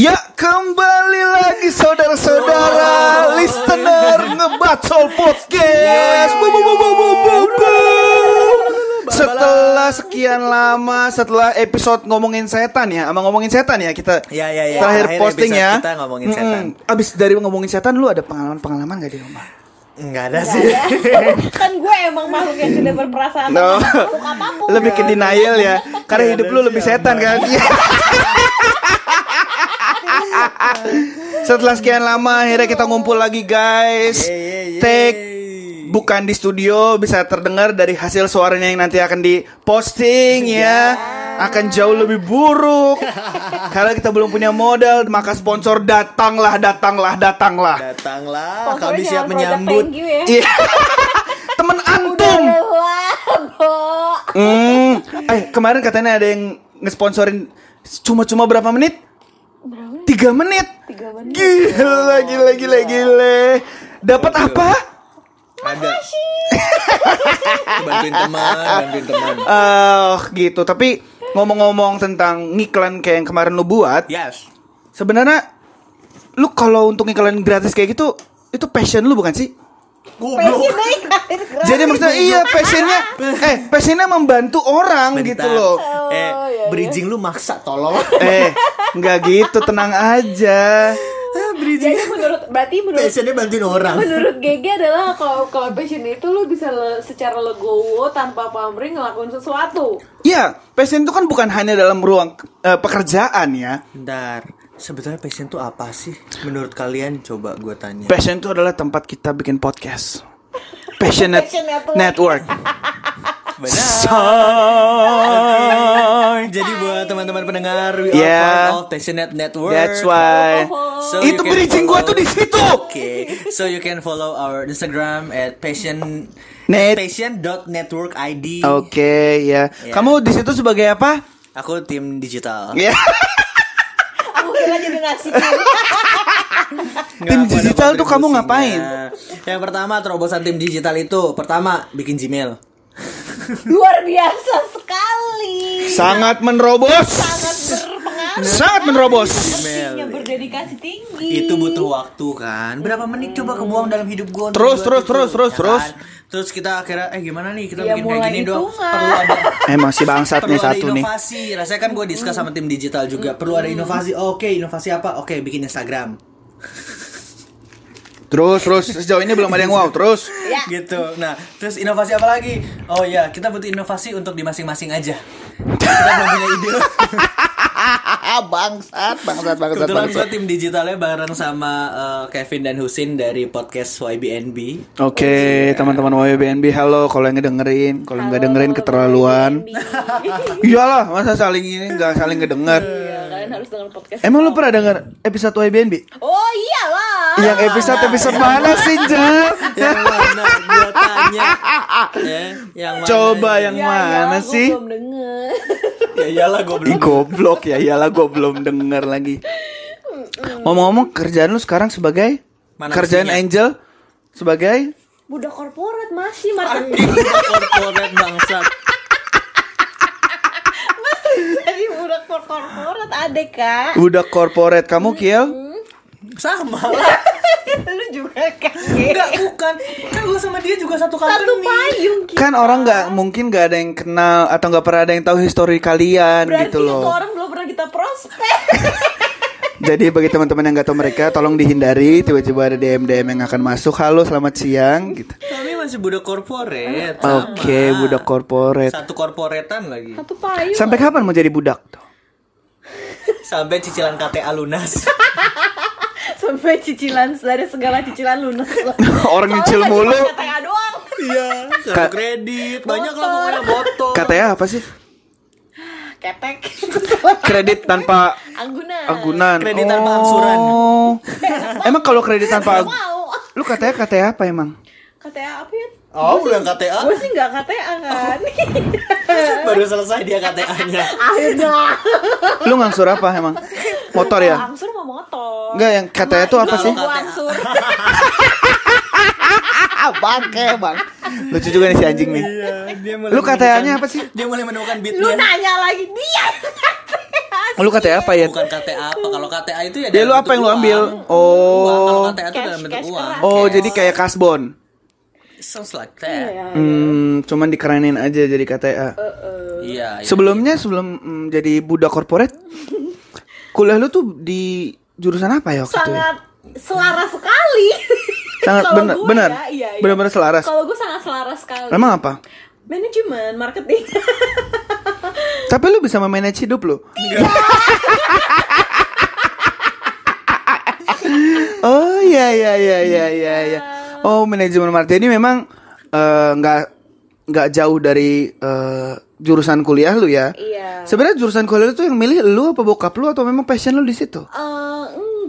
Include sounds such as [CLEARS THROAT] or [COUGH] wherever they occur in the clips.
Ya kembali lagi saudara-saudara listener ngebacol podcast. Bu, bu, bu, bu, bu, bu, bu. Setelah sekian lama setelah episode ngomongin setan ya, sama ngomongin setan ya kita Ya, ya, ya. terakhir Terakhir posting ya. kita ngomongin setan. Abis dari ngomongin setan lu ada pengalaman-pengalaman gak di rumah? Enggak ada sih. [LAUGHS] kan gue emang makhluk yang tidak berperasaan No. apa pun Lebih ke denial ya, karena hidup lu lebih setan kan. [LAUGHS] [LAUGHS] Setelah sekian lama akhirnya kita ngumpul lagi guys. Take bukan di studio bisa terdengar dari hasil suaranya yang nanti akan diposting ya akan jauh lebih buruk [LAUGHS] karena kita belum punya modal maka sponsor datanglah datanglah datanglah Datanglah, kami siap menyambut. ya. Iya. [LAUGHS] temen antum hmm. eh kemarin katanya ada yang ngesponsorin cuma-cuma berapa menit? Tiga menit Tiga menit. gila gila gila gila dapat apa Ada. bantuin teman, bantuin teman. Eh gitu tapi ngomong-ngomong tentang ngiklan kayak yang kemarin lu buat Yes. sebenarnya lu kalau untuk ngiklan gratis kayak gitu itu passion lu bukan sih Goblok. Jadi maksudnya iya passionnya eh passionnya membantu orang gitu Bentar. loh Eh, iya, iya. bridging lu maksa tolong. eh nggak gitu tenang aja Jadi menurut berarti menurut Passionnya bantuin orang. menurut GG adalah kalau kalau passion itu lu bisa le- secara legowo tanpa pamrih ngelakuin sesuatu. Iya, passion itu kan bukan hanya dalam ruang eh, pekerjaan ya. Bentar. Sebetulnya passion tuh apa sih? Menurut kalian coba gue tanya. Passion itu adalah tempat kita bikin podcast. Passionate Passion Network. Network. [LAUGHS] Benar. Say. Jadi buat teman-teman pendengar, we Yeah. are part of Passionate Network. That's why. So you itu can bridging gua tuh di situ. Oke, so you can follow our Instagram at passion Net. passion.network ID. Oke, ya. Ya. Kamu di situ sebagai apa? Aku tim digital. Ya. [LAUGHS] Kira jadi [LAUGHS] Tim digital tuh kamu ngapain? Yang pertama terobosan tim digital itu pertama bikin Gmail. Luar biasa sekali. Sangat menerobos. Sangat berpengaruh. Sangat menerobos. Yang berdedikasi tinggi. Itu butuh waktu kan. Berapa menit coba kebuang dalam hidup gue Terus, terus, terus, terus, terus. Terus kita akhirnya eh gimana nih kita Ya, bikin kayak gini dong. Perlu ada [LAUGHS] Emang si bangsat nih ada satu nih. inovasi. Rasanya kan gue diskus sama tim digital juga. Perlu ada inovasi. Oke, inovasi apa? Oke, bikin Instagram. Terus, terus sejauh ini belum ada yang wow. Terus. Ya. Gitu. Nah, terus inovasi apa lagi? Oh iya, kita butuh inovasi untuk di masing-masing aja. kita belum punya ide. [LAUGHS] bangsat, bangsat, bangsat, Kebetulan bangsat. tim digitalnya bareng sama eh, Kevin dan Husin dari podcast YBNB. Oke, teman-teman YBNB, halo. Kalau yang ngedengerin, kalau nggak dengerin keterlaluan. [LAUGHS] Iyalah, masa saling ini nggak saling ngedenger. Kalian harus denger podcast. Emang lu pernah denger episode YBNB? Oh iyalah. Yang episode episode mana sih, Jal? yang mana? Gue tanya. Ya, yang mana? Coba yang Ya, mana ya, gua sih? belum denger. Ya iyalah gue Ih, belum. goblok ya, iyalah gue belum denger lagi. Ngomong-ngomong, kerjaan lu sekarang sebagai Mana kerjaan mestinya? Angel sebagai Budak korporat masih marketing. Udah corporate bangsat. Jadi budak kor- korporat ada kak. budak korporat. Kamu Kiel? Sama lah. [LAUGHS] Lu juga kan. Enggak, bukan. Kan gue sama dia juga satu company. Satu payung kita. Kan orang nggak mungkin nggak ada yang kenal atau nggak pernah ada yang tahu histori kalian Berarti gitu itu loh. orang belum pernah kita prospek. [LAUGHS] Jadi bagi teman-teman yang nggak tahu mereka, tolong dihindari tiba-tiba ada DM DM yang akan masuk. Halo, selamat siang. Gitu. Kami masih budak corporate. sama. Oke, budak korporat. Satu korporetan lagi. Satu payung. Sampai kapan mau jadi budak? tuh? Sampai cicilan KTA lunas. [LAUGHS] Sampai cicilan dari segala cicilan lunas. [LAUGHS] Orang nyicil mulu. KTA doang. Iya, Ka- kartu kredit, banyak lah pokoknya botol. Katanya apa sih? Ketek. Kredit tanpa Anggunan. agunan. Kredit tanpa angsuran. Oh. Emang kalau kredit tanpa. Lu katanya katanya apa emang? KTA apa ya? Oh, udah KTA? Gue sih nggak KTA kan. Baru selesai dia KTA-nya. Akhirnya. Lu ngangsur apa emang? Motor ya? Angsur mau motor. Enggak, yang katanya tuh apa Itu sih? gua angsur. Ah, bangke, Bang. Lucu juga nih si anjing nih. Iya, dia mulai Lu KTA-nya apa sih? Dia mulai menemukan Lu beatnya. nanya lagi dia. Lu KTA apa ya? Bukan KTA apa? Kalau KTA itu ya Ya, dalam lu apa yang lu ambil? Uang. Oh. Kalau KTA itu dalam bentuk cash uang. Oh, jadi kayak kasbon. Sounds like that. Iya, Hmm, cuman dikerenin aja jadi KTA. Iya. iya. Sebelumnya sebelum mm, jadi budak korporat, kuliah lu tuh di jurusan apa ya waktu itu? ya? sangat selaras sekali. Sangat gue bener, ya, iya, iya. bener-bener selaras. Kalau gue sangat selaras sekali. Emang apa? Manajemen, marketing. [LAUGHS] Tapi lu bisa memanage hidup lu. [LAUGHS] oh iya iya iya iya iya iya. Oh manajemen marketing ini memang eh, nggak nggak jauh dari eh, jurusan kuliah lu ya. iya. Sebenarnya jurusan kuliah lu tuh yang milih lu apa bokap lu atau memang passion lu di situ? Eh,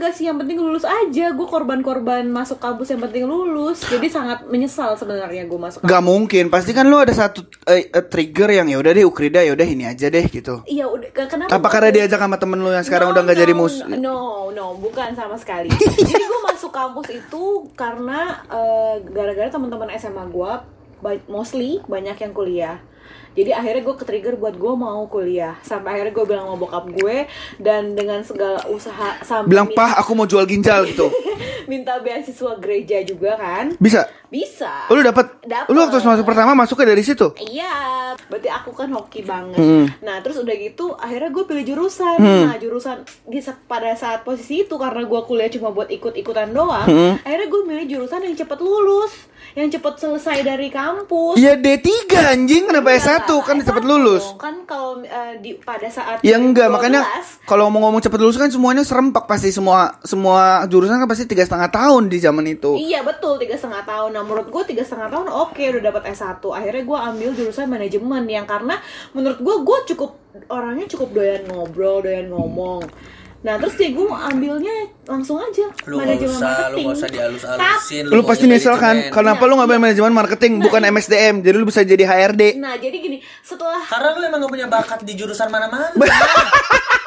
enggak sih, yang penting lulus aja. Gue korban-korban masuk kampus yang penting lulus. Jadi sangat menyesal sebenarnya gue masuk Gak mungkin, pasti kan lu ada satu eh, eh, trigger yang ya udah deh Ukrida ya udah ini aja deh gitu. Iya, udah kenapa? Apa karena diajak sama temen lu yang sekarang No, udah nggak no, jadi mus? No, no, bukan sama sekali. [LAUGHS] Jadi gue masuk kampus itu karena eh, gara-gara teman-teman SMA gue mostly banyak yang kuliah. Jadi akhirnya gue ke-trigger buat gue mau kuliah Sampai akhirnya gue bilang sama bokap gue Dan dengan segala usaha sampai Bilang minta, pah aku mau jual ginjal gitu. [LAUGHS] minta beasiswa gereja juga kan Bisa? Bisa Oh, Lu dapat? Dapet. Lu waktu masuk pertama masuknya dari situ? Iya, berarti aku kan hoki banget. Hmm. Nah, terus udah gitu, akhirnya gue pilih jurusan. Hmm. Nah, jurusan di pada saat posisi itu karena gue kuliah cuma buat ikut-ikutan doang. Hmm. Akhirnya gue milih jurusan yang cepet lulus, yang cepet selesai dari kampus. Iya D3 anjing kenapa Enggak, S1 kan S1 cepet lulus. Kan kalau eh, di pada saat Ya enggak 2012, makanya kalau ngomong-ngomong cepet lulus kan semuanya serempak pasti semua semua jurusan kan pasti tiga setengah tahun di zaman itu. Iya betul tiga setengah tahun. Nah menurut gue tiga setengah tahun oke udah dapat S1. Akhirnya gue ambil jurusan manajemen yang karena menurut gue gue cukup orangnya cukup doyan ngobrol, doyan ngomong. Nah terus dia gue ambilnya langsung aja Lu nggak usah, lu nggak usah dihalus-halusin. Lu pasti maunya nyesel kan manajemen. kenapa lu ngambil manajemen marketing bukan MSDM jadi lu bisa jadi HRD. Nah jadi gini setelah Karena lu emang gak punya bakat di jurusan mana-mana. [LAUGHS]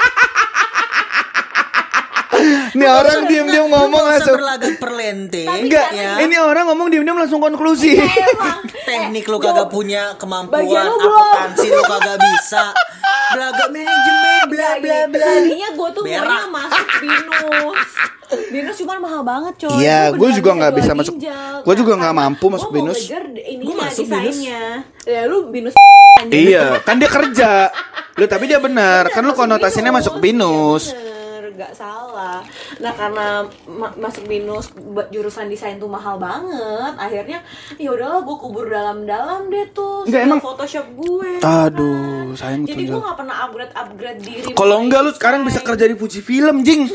Nih orang diem-diem ngomong langsung. berlagak perlente. Enggak, ya. ini orang ngomong diem-diem langsung konklusi. [LAUGHS] emang teknik lu kagak punya kemampuan, akuntansi lu kagak bisa. Belaga manajemen bla bla bla. Tadinya gue tuh maunya masuk [LAUGHS] binus Binus cuma mahal banget coy Iya, beneran juga nggak jual bisa masuk- gua juga nggak karena mampu masuk binus. ininya, Gua masuk binus. Ya lu binus iya, kan dia kerja. Lu tapi dia benar, kan lu konotasinya binus. masuk binus. Nggak salah. Nah karena ma- masuk binus b- jurusan desain tuh mahal banget, akhirnya ya udahlah gue kubur dalam-dalam deh tuh. Nggak, emang- Photoshop gue. Aduh, sayang Jadi gue nggak pernah upgrade upgrade diri. Kalau enggak lu sekarang bisa kerja di Fuji Film, Jing. [LAUGHS]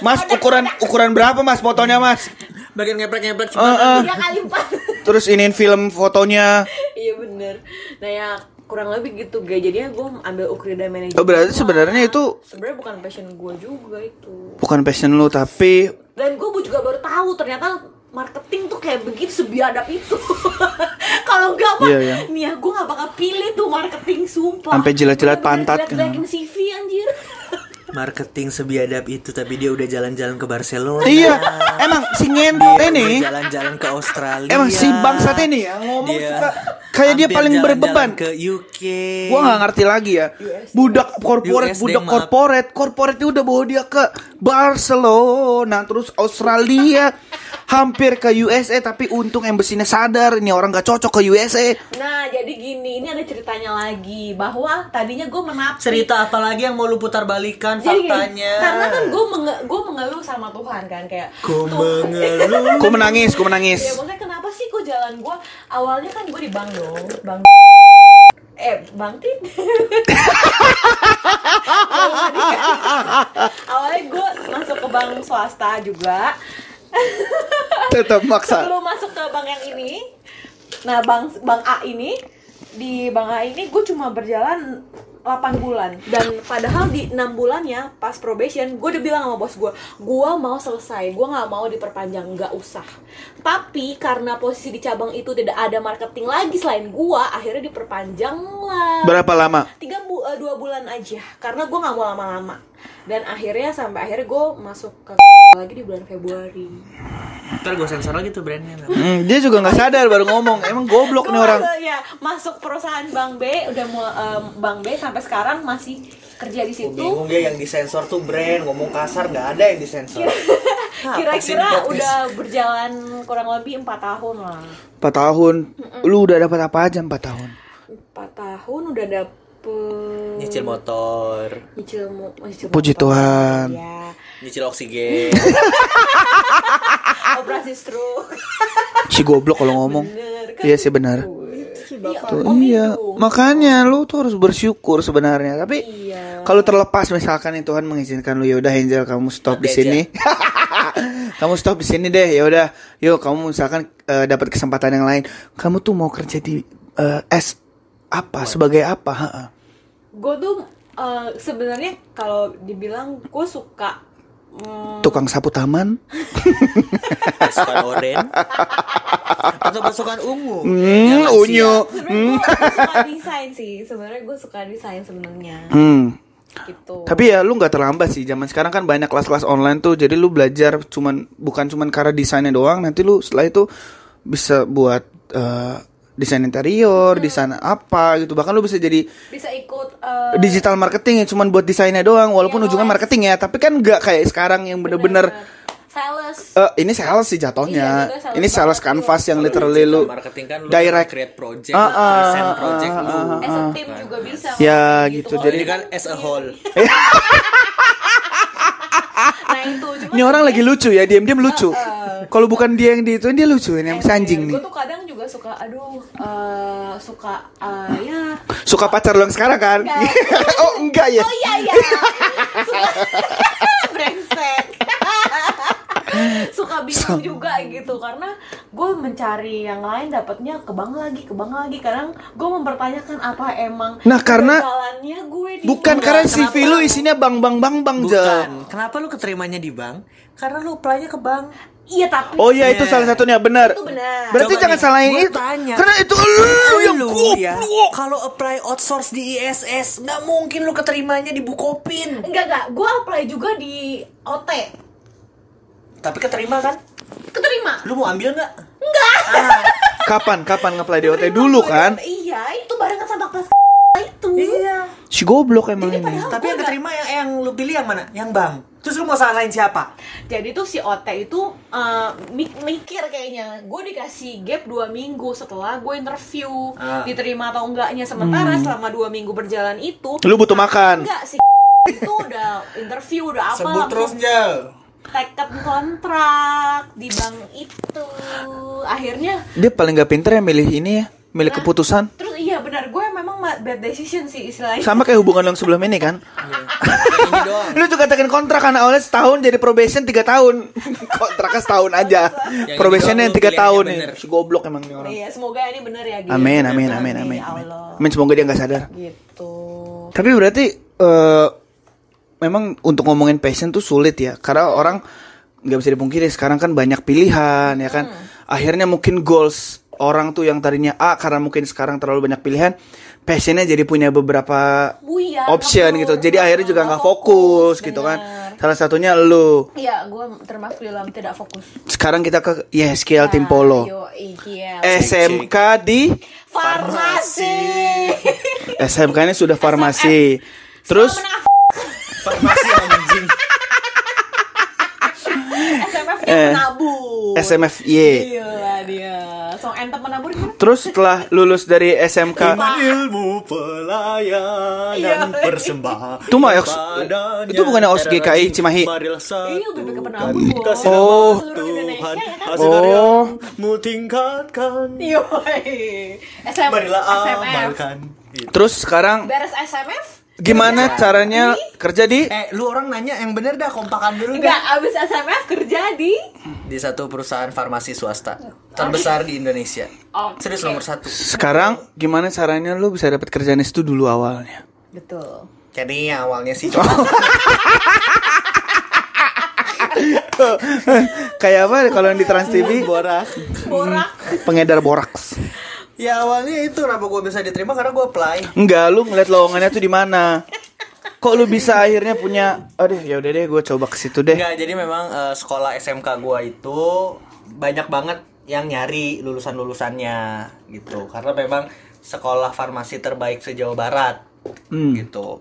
mas, ukuran ukuran berapa Mas fotonya, Mas? Bagian ngeplek-ngeplek Eh, cuma eh. Tiga kali empat. Terus iniin film fotonya. iya bener. Nah ya kurang lebih gitu guys. Jadinya gue ambil Ukrida manajemen. Oh, berarti sebenarnya itu sebenarnya bukan passion gue juga itu. bukan passion lu tapi Dan gue juga baru tahu ternyata marketing tuh kayak begitu sebiadab itu. [LAUGHS] Kalau enggak mah, Iya, iya. nih ya gue gak bakal pilih tuh marketing sumpah. Sampai jilat-jilat pantat, kan. CV anjir. [LAUGHS] marketing sebiadab itu tapi dia udah jalan-jalan ke Barcelona. iya, emang si ngente nih udah jalan-jalan ke Australia. Emang si bangsat ini ya ngomong Dia suka kayak dia paling jalan-jalan berbeban. ke UK. Gua nggak ngerti lagi ya. Budak korporat, budak korporat, korporat itu udah bawa dia ke Barcelona, terus Australia, [LAUGHS] hampir ke USA tapi untung embesinya sadar ini orang gak cocok ke USA. Nah jadi gini, ini ada ceritanya lagi bahwa tadinya gue menapi. Cerita apa lagi yang mau lu putar balikan Jadi gini, faktanya? karena kan gue menge gue mengeluh sama Tuhan kan kayak Tuh- mengeluh. Ku menangis, Ya menangis. maksudnya kenapa sih kok jalan gue awalnya kan gue di bank dong, bank eh bang tit [LAUGHS] awalnya gue masuk ke bank swasta juga [LAUGHS] Tetap maksa. sebelum masuk ke bank yang ini nah bank bank A ini di bank A ini gue cuma berjalan 8 bulan dan padahal di 6 bulannya pas probation gue udah bilang sama bos gue gue mau selesai gue nggak mau diperpanjang nggak usah tapi karena posisi di cabang itu tidak ada marketing lagi selain gue akhirnya diperpanjang lah Berapa lama? tiga bu eh, dua bulan aja karena gue nggak mau lama-lama dan akhirnya sampai akhirnya gue masuk ke lagi di bulan Februari Ntar gue sensor lagi tuh brandnya. Hmm, dia juga nggak sadar baru ngomong. Emang goblok nih orang. masuk- ya masuk perusahaan Bang B udah mau em, Bang B sampai sekarang masih kerja di Gue situ bingung dia yang disensor tuh brand ngomong kasar nggak ada yang disensor. kira-kira udah berjalan kurang lebih empat tahun lah 4 tahun. Lu udah dapat apa aja 4 tahun? empat tahun udah dapet nyicil motor, nyicil mo- nyicil Puji motor. Tuhan. ya nyicil oksigen. [LAUGHS] operasi stroke Si goblok kalau ngomong. Bener kan? Iya sih benar. Iya, Tuh, Om iya, itu. makanya lu tuh harus bersyukur sebenarnya. Tapi Iya. kalau terlepas misalkan nih Tuhan mengizinkan lu ya udah Angel kamu stop di Nanti sini. [LAUGHS] kamu stop di sini deh. Ya udah, yuk kamu misalkan eh, dapat kesempatan yang lain. Kamu tuh mau kerja di eh, S apa sebagai apa? Ha-ha. Gue tuh eh, sebenarnya kalau dibilang gue suka mm, Tukang sapu taman? pasukan oren atau pasukan ungu. Hmm, Yang lansia. unyu. sebenarnya gue suka desain sih sebenarnya gue suka desain sebenarnya Hmm. gitu Tapi ya lu nggak terlambat sih. Zaman sekarang kan banyak kelas-kelas online tuh. Jadi lu belajar cuman bukan cuman karena desainnya doang. Nanti lu setelah itu bisa buat eh, desain interior, desain apa gitu. Bahkan lu bisa jadi bisa ikut eh, digital marketing ya cuman buat desainnya doang. Walaupun Iya, ujungnya marketing ya. Tapi kan nggak kayak sekarang yang bener-bener sales eh, ini sales sih jatuhnya. Iya, juga sales ini sales canvas iya. yang literally lu marketing kan lu direct. create project, Ah, ah, present ah, project ah, lu. ah, ah. as a team juga bisa Ya, gitu. Oh, Jadi- kan as a whole. [LAUGHS] nah itu cuma Ini orang lagi lucu ya, diam-diam lucu. Kalau bukan dia yang diituin dia lucu ini si anjing nih. gue tuh kadang juga suka aduh eh, suka eh, ya Suka pacar lo yang sekarang kan? Enggak. [LAUGHS] oh enggak ya? oh iya iya suka [LAUGHS] brengsek [LAUGHS] suka bingung juga gitu karena gue mencari yang lain dapatnya ke bank lagi ke bank lagi kadang gue mempertanyakan apa emang Nah, karena- kegagalannya gue di Bukan karena kenapa? CV lu isinya bang bang bang bang Bukan. Jel. Kenapa lu keterimanya di bank? Karena lu apply-nya ke bank. iya tapi Oh iya itu Iya. salah satunya benar. itu benar Berarti Coba jangan nih, salahin gua itu. tanya. Karena itu lu yang Lu ya, goblok. kalau apply outsource di ISS, nggak mungkin lu keterimanya di Bukopin. enggak enggak gue apply juga di OT Tapi keterima kan? keterima Lu mau ambil nggak? Kapan kapan nge-apply di OT dulu kan? iya itu barengan sama kelas itu Iya. Si goblok emang Jadi ini. Tapi yang keterima yang, yang lu pilih yang mana? Yang bank. Terus lu mau salahin siapa? Jadi tuh si OT itu mik- mikir kayaknya gue dikasih gap dua minggu setelah gue interview Ah. diterima atau enggaknya sementara selama dua minggu berjalan itu Lu butuh makan. enggak sih [LAUGHS] itu udah interview udah apa Sebut terus, Jel. teket kontrak di bank itu akhirnya Dia paling gak pinter ya milih ini ya, milih Nah. keputusan. terus iya benar gue memang ma- bad decision sih istilahnya Sama kayak hubungan yang sebelum ini kan? Doang. [LAUGHS] Lu juga tekan kontrak kan awalnya setahun jadi probation tiga tahun. [LAUGHS] Kontraknya setahun aja. Yang Probationnya ini yang tiga lu tahun nih. bener. Si goblok emang nih orang. Iya, semoga ini benar ya Gil. Amin amin amin amin. ya Amin. Allah. Amin semoga dia nggak sadar. gitu Tapi berarti eh memang untuk ngomongin passion tuh sulit ya karena orang nggak bisa dipungkiri sekarang kan banyak pilihan ya kan. Akhirnya mungkin goals orang tuh yang tadinya A karena mungkin sekarang terlalu banyak pilihan, passionnya jadi punya beberapa Buyar, option ngebur. gitu. Jadi akhirnya juga nggak fokus gitu kan. Salah satunya lu. Iya, gue termasuk dalam tidak fokus. Sekarang kita ke YSKL Tim Polo. Ayo, iya. SMK di Farmasi. SMK ini sudah farmasi. Terus Farmasi anjing. SMF Eh, nya menabur. SMFY. Gila Terus setelah lulus dari SMK ilmu pelayanan Iya. persembahan Itu mah itu bukannya Ox GKI Cimahi? Iya, BPK Bos. Oh. Hasil Oh. karyamu tingkatkan Yoi. SM, marilah amalkan. Terus sekarang Beres SMF? Gimana caranya kerja di eh lu orang nanya yang bener dah kompakan dulu Enggak, dah abis SMF kerja di di satu perusahaan farmasi swasta terbesar di Indonesia Oke. serius nomor satu sekarang gimana caranya lu bisa dapat kerjaan itu dulu awalnya? Betul. jadi awalnya sih [LAUGHS] Kayak apa kalau yang di Trans TV? borak Borak. Pengedar boraks. Ya awalnya itu kenapa gue bisa diterima karena gue apply Enggak, lu ngeliat lowongannya tuh di mana? kok lu bisa akhirnya punya aduh ya udah deh gue coba ke situ deh Enggak, jadi memang eh, sekolah SMK gua itu banyak banget yang nyari lulusan-lulusannya gitu. Karena memang sekolah farmasi terbaik sejauh barat Hmm. gitu.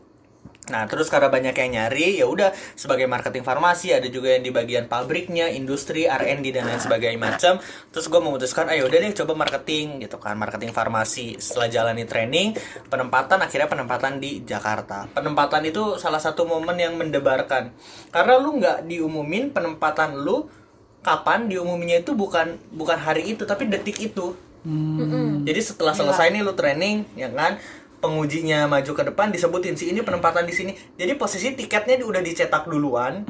Nah, terus karena banyak yang nyari, ya udah sebagai marketing farmasi ada juga yang di bagian pabriknya, industri, R&D dan lain sebagainya macam. Terus gue memutuskan, ayo udah deh coba marketing gitu kan, marketing farmasi. Setelah jalani training, penempatan akhirnya penempatan di Jakarta. Penempatan itu salah satu momen yang mendebarkan. Karena lu nggak diumumin penempatan lu kapan diumuminya itu bukan bukan hari itu tapi detik itu. Jadi setelah selesai nih lu training, ya kan, pengujinya maju ke depan disebutin sih ini penempatan di sini. Jadi posisi tiketnya udah dicetak duluan,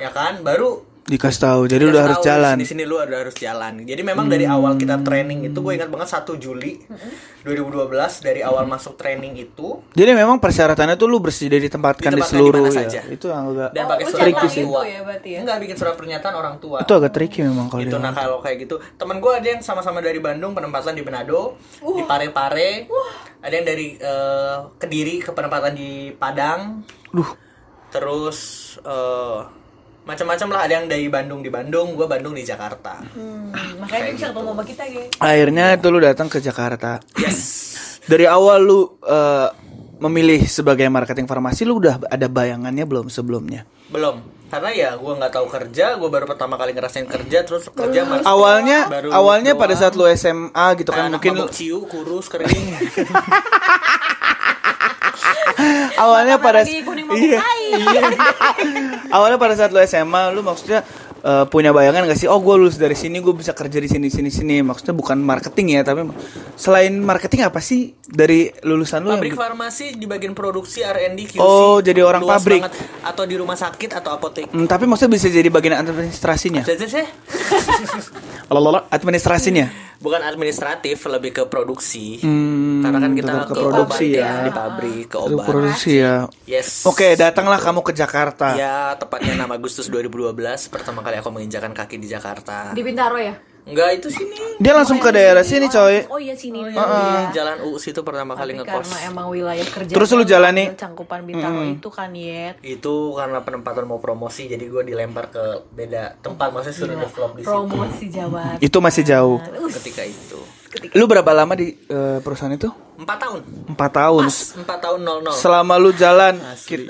ya kan, baru dikasih tahu jadi dikasih udah harus tahu, jalan Di sini lu udah harus jalan. Jadi memang dari awal kita training itu gue ingat banget 1 Juli 2012 dari awal masuk training itu jadi memang persyaratannya tuh lu bersedia ditempatkan di Ditempatkan seluruh ya saja. itu yang agak dan Oh, pakai surat tricky sih. itu ya berarti ya? Enggak bikin surat pernyataan orang tua. itu agak tricky memang kalau dia nah kalau kayak gitu temen gue ada yang sama-sama dari Bandung penempatan di Manado di Pare-Pare ada yang dari eh, Kediri ke penempatan di Padang Duh. terus eh, macam-macam lah. Ada yang dari Bandung di Bandung gue Bandung di Jakarta. Hmm, makanya dia bisa ketemu sama kita, Ge. akhirnya itu lu datang ke Jakarta. Yes. Dari awal lu eh, memilih sebagai marketing farmasi lu udah ada bayangannya belum sebelumnya? Belum. Karena ya gue nggak tahu kerja gue baru pertama kali ngerasain kerja terus kerja mas awalnya Baru awalnya doang. pada saat lu SMA gitu kan anak mungkin mabuk ciu kurus kering. [LAUGHS] Awalnya pada [LAUGHS] iya, iya. awalnya pada saat lu SMA lu maksudnya eh, punya bayangan gak sih? Oh gue lulus dari sini gue bisa kerja di sini sini sini. Maksudnya bukan marketing ya tapi selain marketing apa sih dari lulusan lu pabrik yang farmasi di bagian produksi R&D QC Oh, jadi orang luas pabrik. banget. atau di rumah sakit atau apotek. Hmm, tapi maksudnya bisa jadi bagian administrasinya? Jadi sih. [LAUGHS] Lalalala, administrasinya? Bukan administratif lebih ke produksi. Hmm, karena kan kita ke ke, produksi obat ya. di pabrik ke obat. produksi ya. Yes. Oke datanglah kamu ke Jakarta. Ya tepatnya 6 Agustus 2012 pertama kali aku menginjakan kaki di Jakarta. Di Bintaro ya? enggak itu sini. Dia langsung ke daerah sini coy. Oh iya sini. di jalan U situ pertama kali Tapi ngekos. karena emang wilayah kerja Terus lu jalani- cangkupan Bintaro itu kan Yet. Itu karena penempatan mau promosi jadi gue dilempar ke beda tempat. Maksudnya sudah develop di situ. promosi Jawa. [LAUGHS] Itu masih jauh. ketika itu. lu berapa lama di eh, perusahaan itu? Empat tahun. Empat tahun. Pas empat tahun nol nol. Selama lu jalan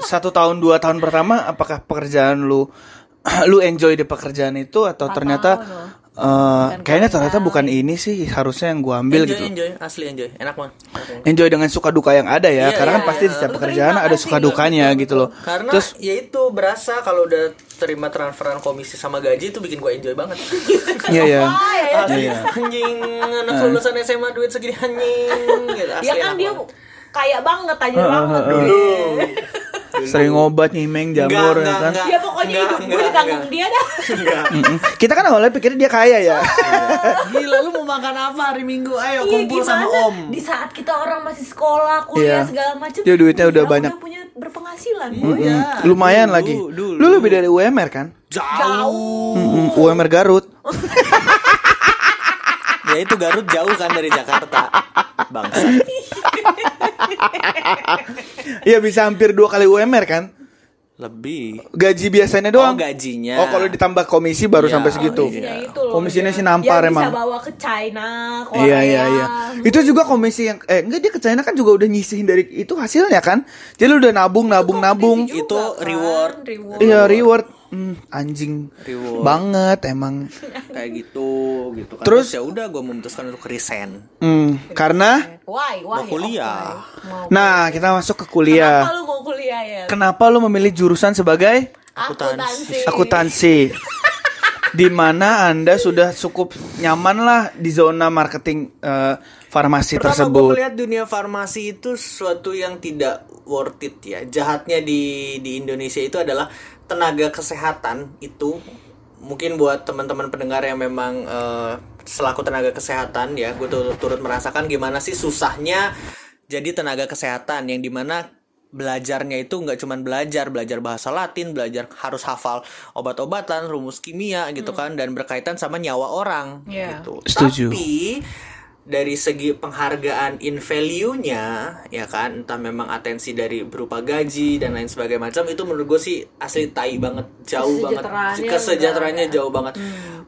satu tahun dua tahun pertama apakah pekerjaan lu [CLEARS THROAT] lu enjoy di pekerjaan itu atau ternyata eh, kayaknya ternyata bukan ini sih harusnya yang gua ambil enjoy gitu. enjoy asli enjoy enak banget. Enjoy dengan suka duka yang ada ya Iya, karena kan iya, pasti di iya. setiap Lu pekerjaan ada suka dukanya gitu loh. karena terus ya itu berasa kalau udah terima transferan komisi sama gaji itu bikin gue enjoy banget. [LAUGHS] Iya ya Ah, ya, ya. Asli, anjing anak lulusan SMA duit segini anjing. Gitu asli Ya kan dia banget. kaya banget aja banget. dulu. [LAUGHS] sering ngobat nyimeng jamur ya Enggak, kan enggak, Ya pokoknya enggak, hidup gue enggak, ditanggung enggak. dia dah. [LAUGHS] Kita kan awalnya pikirnya dia kaya ya [LAUGHS] Gila lu mau makan apa hari Minggu? Ayo Iya kumpul sama gimana? Om. Di saat kita orang masih sekolah, kuliah Iya. segala macam. Dia duitnya udah banyak. Udah punya berpenghasilan. Iya. lumayan Dulu, lagi dulu. lu lebih dari UMR kan Jauh. Mm-mm, UMR Garut [LAUGHS] [LAUGHS] Ya itu Garut jauh kan dari Jakarta. Bangsa. [LAUGHS] Iya bisa hampir dua kali UMR kan Lebih. gaji biasanya doang Oh, gajinya. oh kalau ditambah komisi baru Iya, sampai segitu Komisinya Iya. itu loh. Komisinya dia- sih nampar dia emang. bisa bawa ke China, Korea. Iya iya iya. Itu juga komisi yang eh enggak dia ke China kan juga udah nyisihin dari itu hasilnya kan. Jadi lu udah nabung nabung nabung. Juga Itu kan, reward. reward. Iya reward. Hmm, anjing Reward. banget emang. [LAUGHS] Kayak gitu gitu kan. Terus- ya udah gue memutuskan untuk resign. Hmm, karena Why? Why? Mau kuliah. Oke. Mau. nah kita masuk ke Kenapa kuliah. lu mau kuliah ya? Kenapa lu memilih jurusan sebagai Akuntansi. akuntansi? [LAUGHS] Di mana Anda sudah cukup nyaman lah di zona marketing eh, farmasi Pertama gue tersebut. melihat dunia farmasi itu sesuatu yang tidak worth it ya. Jahatnya di di Indonesia itu adalah tenaga kesehatan itu mungkin buat teman-teman pendengar yang memang eh, selaku tenaga kesehatan ya, gue turut, turut merasakan gimana sih susahnya jadi tenaga kesehatan yang di mana belajarnya itu nggak cuman belajar belajar bahasa Latin belajar harus hafal obat-obatan rumus kimia gitu kan dan berkaitan sama nyawa orang Iya. gitu Setuju. tapi dari segi penghargaan in value-nya ya kan entah memang atensi dari berupa gaji dan lain sebagainya macam itu menurut gue sih asli tai banget jauh banget. Kesejahteraannya kesejahteraannya jauh banget.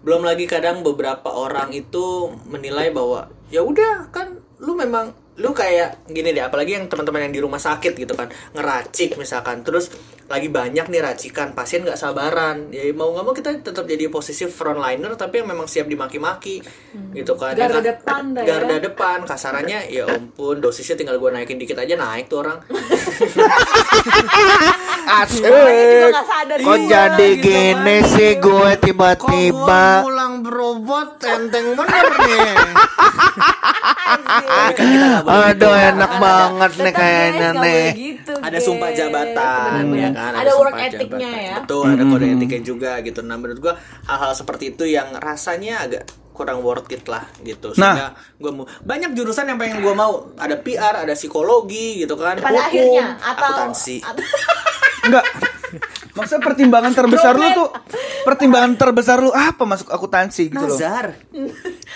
Belum lagi kadang beberapa orang itu menilai bahwa ya udah kan lu memang lu kayak gini deh apalagi yang teman-teman yang di rumah sakit gitu kan ngeracik misalkan terus lagi banyak nih racikan pasien nggak sabaran ya mau nggak mau kita tetap jadi posisi frontliner tapi yang memang siap dimaki-maki gitu kan Garda Ya, depan dah ya. garda depan kasarannya ya ampun dosisnya tinggal gue naikin dikit aja naik tuh orang [LAUGHS] Asik. Kok juga, jadi gitu gini kan. sih gue tiba-tiba pulang berobot enteng bener nih [LAUGHS] Kan Aduh gitu. enak Kan banget nih kayaknya nih. gitu, ada sumpah jabatan Bener-bener. ya kan? Ada work sumpah ethicnya ya. Betul ada kode etiknya juga gitu. Nah menurut gua hal-hal seperti itu yang rasanya agak kurang worth it lah gitu. Sehingga gua mau banyak jurusan yang pengen gua mau. Ada PR ada psikologi gitu kan. Pada hukum, akhirnya atau akuntansi. Enggak Maksudnya pertimbangan terbesar lu tuh Pertimbangan terbesar lu apa masuk akuntansi gitu loh? Nazar.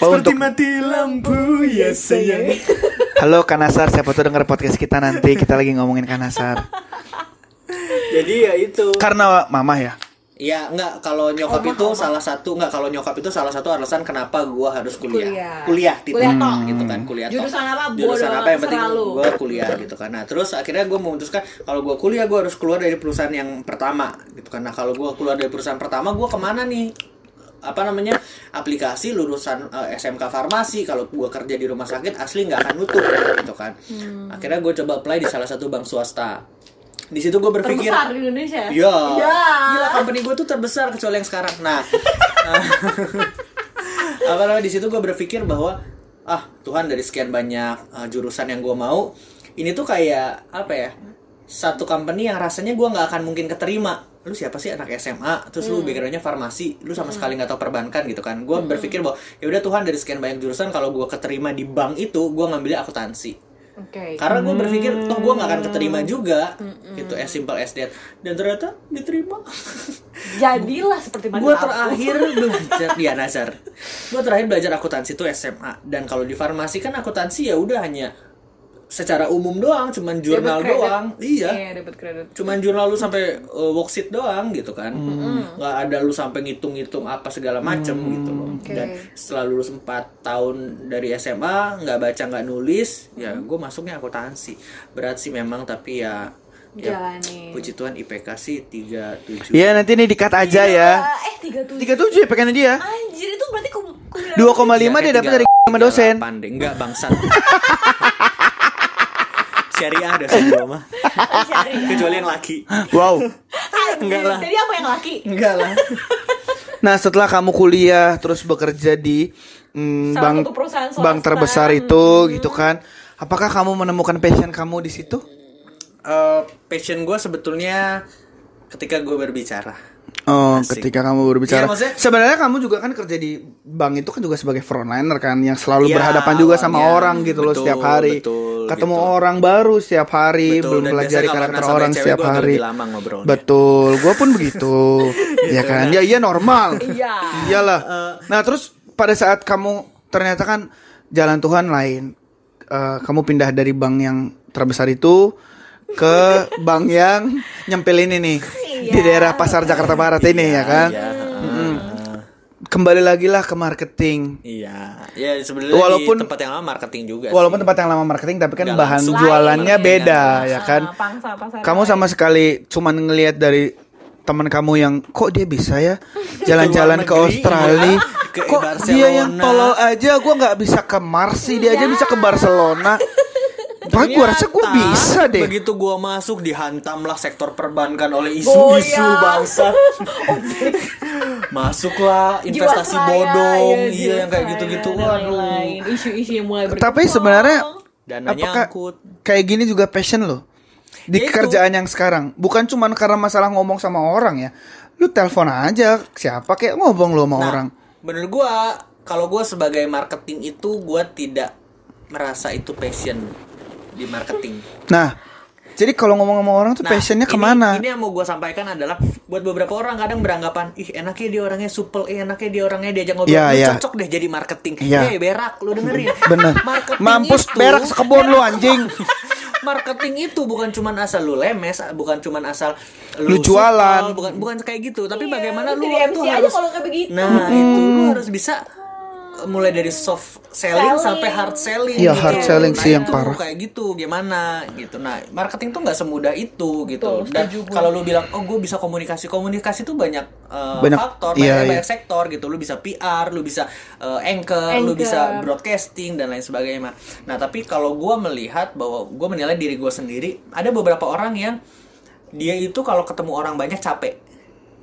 Untuk mati lampu ya sayang. Halo Kanasar, siapa tuh denger podcast kita nanti? Kita lagi ngomongin Kanasar. Jadi ya itu. Karena mama ya Ya enggak kalau nyokap itu salah satu enggak kalau nyokap itu salah satu alasan kenapa gua harus kuliah. Kuliah. Kuliah, titik. Kuliah tok. gitu kan, kuliah tok. Jurusan apa? Jurusan apa yang penting serah lu. gua kuliah gitu kan. Nah, terus akhirnya gua memutuskan kalau gua kuliah gua harus keluar dari perusahaan yang pertama gitu kan. Nah, kalau gua keluar dari perusahaan pertama gua ke mana nih? apa namanya aplikasi lulusan eh, SMK farmasi kalau gua kerja di rumah sakit asli nggak akan nutup gitu kan Hmm. akhirnya gue coba apply di salah satu bank swasta di situ gue berpikir terbesar di Indonesia Iya. ya Gila company gue tuh terbesar kecuali yang sekarang. Nah, [LAUGHS] apa namanya di situ gue berpikir bahwa ah Tuhan dari sekian banyak uh, jurusan yang gue mau, ini tuh kayak apa ya? Satu company yang rasanya gue nggak akan mungkin keterima. Lu siapa sih anak SMA? Terus lu backgroundnya farmasi, lu sama sekali nggak tahu perbankan gitu kan? Gue berpikir bahwa ya udah Tuhan dari sekian banyak jurusan kalau gue keterima di bank itu, gue ngambilnya akuntansi oke. Karena gue berpikir toh gue gak akan keterima juga. Gitu as simple as that. Dan ternyata diterima. [LAUGHS] Jadilah seperti gue mantan aku. terakhir [LAUGHS] belajar ya Nazar. Gue terakhir belajar akuntansi itu SMA dan kalau di farmasi kan akuntansi ya udah hanya secara umum doang cuman jurnal kredit. doang. Iya. Iya dapat kredit. Cuman jurnal lu sampai uh, worksheet doang gitu kan. Nggak ada lu sampai ngitung-ngitung apa segala macem gitu loh. Oke. dan setelah lulus 4 tahun dari SMA nggak baca nggak nulis ya gue masuknya akuntansi. Berat sih memang tapi ya ya Jalani. puji Tuhan IPK sih 37 Iya nanti nih dikat aja ya. eh tiga tujuh. 37 ya pengennya dia? Anjir itu berarti kum- kuliah 2,5 dia dapat dari sama dosen. deh. Enggak bangsat. [LAUGHS] Syariah dosen gua mah. Syariah. Kecuali yang laki. Wow Enggak lah. jadi apa yang laki Enggak lah. Nah setelah kamu kuliah terus bekerja di mm, Salah bank satu perusahaan swasta. bank terbesar itu gitu kan, apakah kamu menemukan passion kamu di situ? Eh, passion gue sebetulnya ketika gue berbicara. Oh, Asik. ketika kamu berbicara. Iya, maksudnya- Sebenarnya kamu juga kan kerja di bank itu kan juga sebagai frontliner kan yang selalu Iya, berhadapan juga sama awalnya. orang gitu loh Betul, setiap hari. betul, Ketemu gitu. orang baru setiap hari, Betul, belum pelajari karakter orang setiap hari. lama ngobrolnya. Betul, gue pun [LAUGHS] begitu. ya kan? Ya iya normal. [LAUGHS] Iya. Iyalah. Eh, Nah, terus pada saat kamu ternyata kan jalan Tuhan lain. Eh, kamu pindah dari bank yang terbesar itu ke [LAUGHS] bank yang nyempil ini nih di daerah pasar Jakarta Barat ini ya kan. Iya. Kembali lagi lah ke marketing. Iya. Ya sebenarnya Walaupun- di tempat yang lama marketing juga. Walaupun sih. tempat yang lama marketing tapi kan Nggak bahan langsung. jualannya Lain, beda iya. ya kan. Ah, pangsa pasar Kamu sama sekali cuman ngelihat dari teman kamu yang kok dia bisa ya jalan-jalan ke Australia ke kok Barcelona. dia yang tolol aja gua nggak bisa ke Mars sih dia aja bisa ke Barcelona Pak gua rasa gua Ternyata, bisa deh Begitu gua masuk dihantamlah sektor perbankan oleh isu-isu Goyang. [LAUGHS] Masuklah investasi Jiwasraya, bodong, ya, iya yang kayak gitu-gitu. Waduh. Isu-isu yang mulai berkembang. tapi sebenarnya Dananya apakah nyangkut. kayak gini juga passion lo di Ya itu. kerjaan yang sekarang bukan cuman karena masalah ngomong sama orang ya lu telepon aja siapa kayak ngomong lo sama Nah, orang Menurut gua, kalau gua sebagai marketing itu gua tidak merasa itu passion di marketing. nah Jadi kalau ngomong sama orang tuh Nah, passionnya ini- ke mana? Ini yang mau gue sampaikan adalah buat beberapa orang kadang beranggapan, ih enaknya dia orangnya supel, ih enaknya dia orangnya diajak ngobrol, lu iya. cocok deh jadi marketing. Iya. Eh berak, lu dengerin. [LAUGHS] Bener. Marketing Mampus itu- berak sekebun lu anjing. [LAUGHS] marketing itu bukan cuman asal lu lemes, bukan cuman asal Lu jualan. supel, bukan bukan kayak gitu, tapi Iya, bagaimana lu MC tuh aja harus kalau kayak begitu. Nah, itu lu harus bisa mulai dari soft selling, Selling. sampai hard selling. Iya, gitu. hard selling Nah, sih yang itu parah. Kayak gitu gimana gitu. Nah, marketing tuh nggak semudah itu gitu. Dan gue. kalau lu bilang, "Oh, gue bisa komunikasi." Komunikasi tuh banyak uh, Banyak- faktor, iya, banyak, iya. banyak sektor gitu. Lu bisa PR, lu bisa uh, anchor, lu Anchor. bisa broadcasting dan lain sebagainya. Nah, tapi kalau gua melihat bahwa gua menilai diri gua sendiri, ada beberapa orang yang dia itu kalau ketemu orang banyak capek.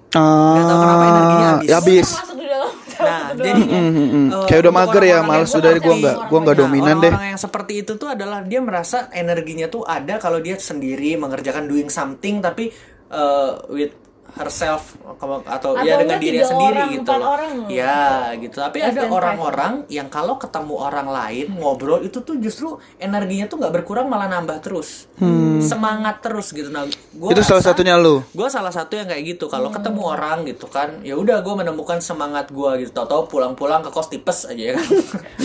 Nggak tahu kenapa energinya Ah, habis. ya habis. Masuk di dalam. Nah, jadi. Mm, mm, mm. eh, Kayak udah mager ya, males udah gua seperti- nggak gua nggak dominan deh. Orang yang seperti itu tuh adalah dia merasa energinya tuh ada kalau dia sendiri mengerjakan doing something tapi eh, with herself atau, Atau ya dengan dirinya tiga sendiri orang, gitu loh. orang. Ya, gitu. Tapi Less ada orang-orang yang kalau ketemu orang lain ngobrol itu tuh justru energinya tuh nggak berkurang malah nambah terus. Semangat terus gitu. Nah, gua Hmm. Itu salah satunya lu. gue salah satu yang kayak gitu kalau ketemu orang gitu kan ya udah gue menemukan semangat gue gitu tau-tau pulang-pulang ke kos tipes aja ya kan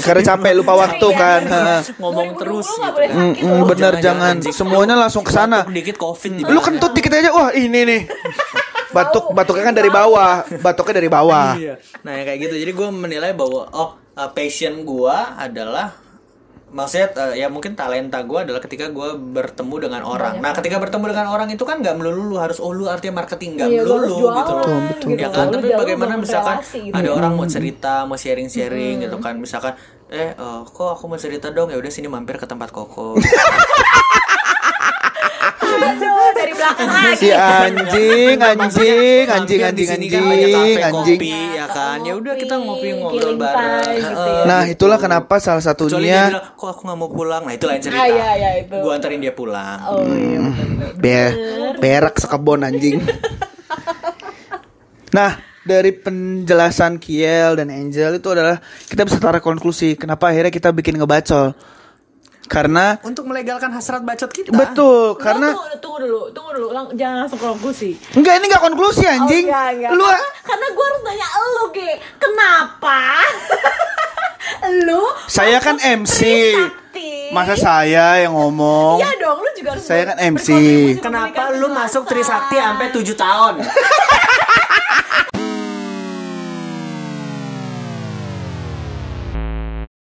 Karena capek lupa waktu kan. Ha. ngomong 2020 terus gitu. Mm, mm, bener Jangan, jangan semuanya langsung ke sana. Dikit covid di Lu kentut dikit aja wah ini nih. [LAUGHS] Batuk batuknya kan dari bawah, batuknya dari bawah. Iya. Nah yang kayak gitu. Jadi gue menilai bahwa oh uh, passion gue adalah maksudnya uh, ya mungkin talenta gue adalah ketika gue bertemu dengan orang. Nah ketika bertemu dengan orang itu kan nggak melulu lu harus oh lu artinya marketing nggak Iya, melulu jualan, gitu loh. betul. gitu. Ya kan, tapi jauh bagaimana misalkan relasi gitu. ada orang mau cerita, mau sharing-sharing gitu kan, misalkan eh eh, kok aku mau cerita dong ya udah sini mampir ke tempat koko. [LAUGHS] Aduh, dari belakang lagi. Si anjing, anjing, anjing, anjing, kan anjing, anjing. kopi, ya kan. Ya udah kita ngopi ngobrol bareng. gitu ya. Nah, itulah kenapa salah satunya kok aku nggak mau pulang. Nah itu lain cerita. Ah, iya, iya, itu. Gua anterin dia pulang. Oh iya. Be berak sekebon anjing. [LAUGHS] Nah, dari penjelasan Kiel dan Angel itu adalah kita bisa tarik konklusi kenapa akhirnya kita bikin ngebacol. Karena Untuk melegalkan hasrat bacot kita. betul, karena tunggu, tunggu dulu, tunggu dulu, Lang, jangan langsung konklusi. enggak ini enggak konklusi anjing. Oh, enggak, enggak. Lu karena, karena gue harus nanya elu, Ge. Kenapa? [LAUGHS] lu Saya kan MC. Masa saya yang ngomong? Iya dong, lu juga harus Saya kan MC. Kenapa lu masuk. Trisakti sampai 7 tahun? [LAUGHS]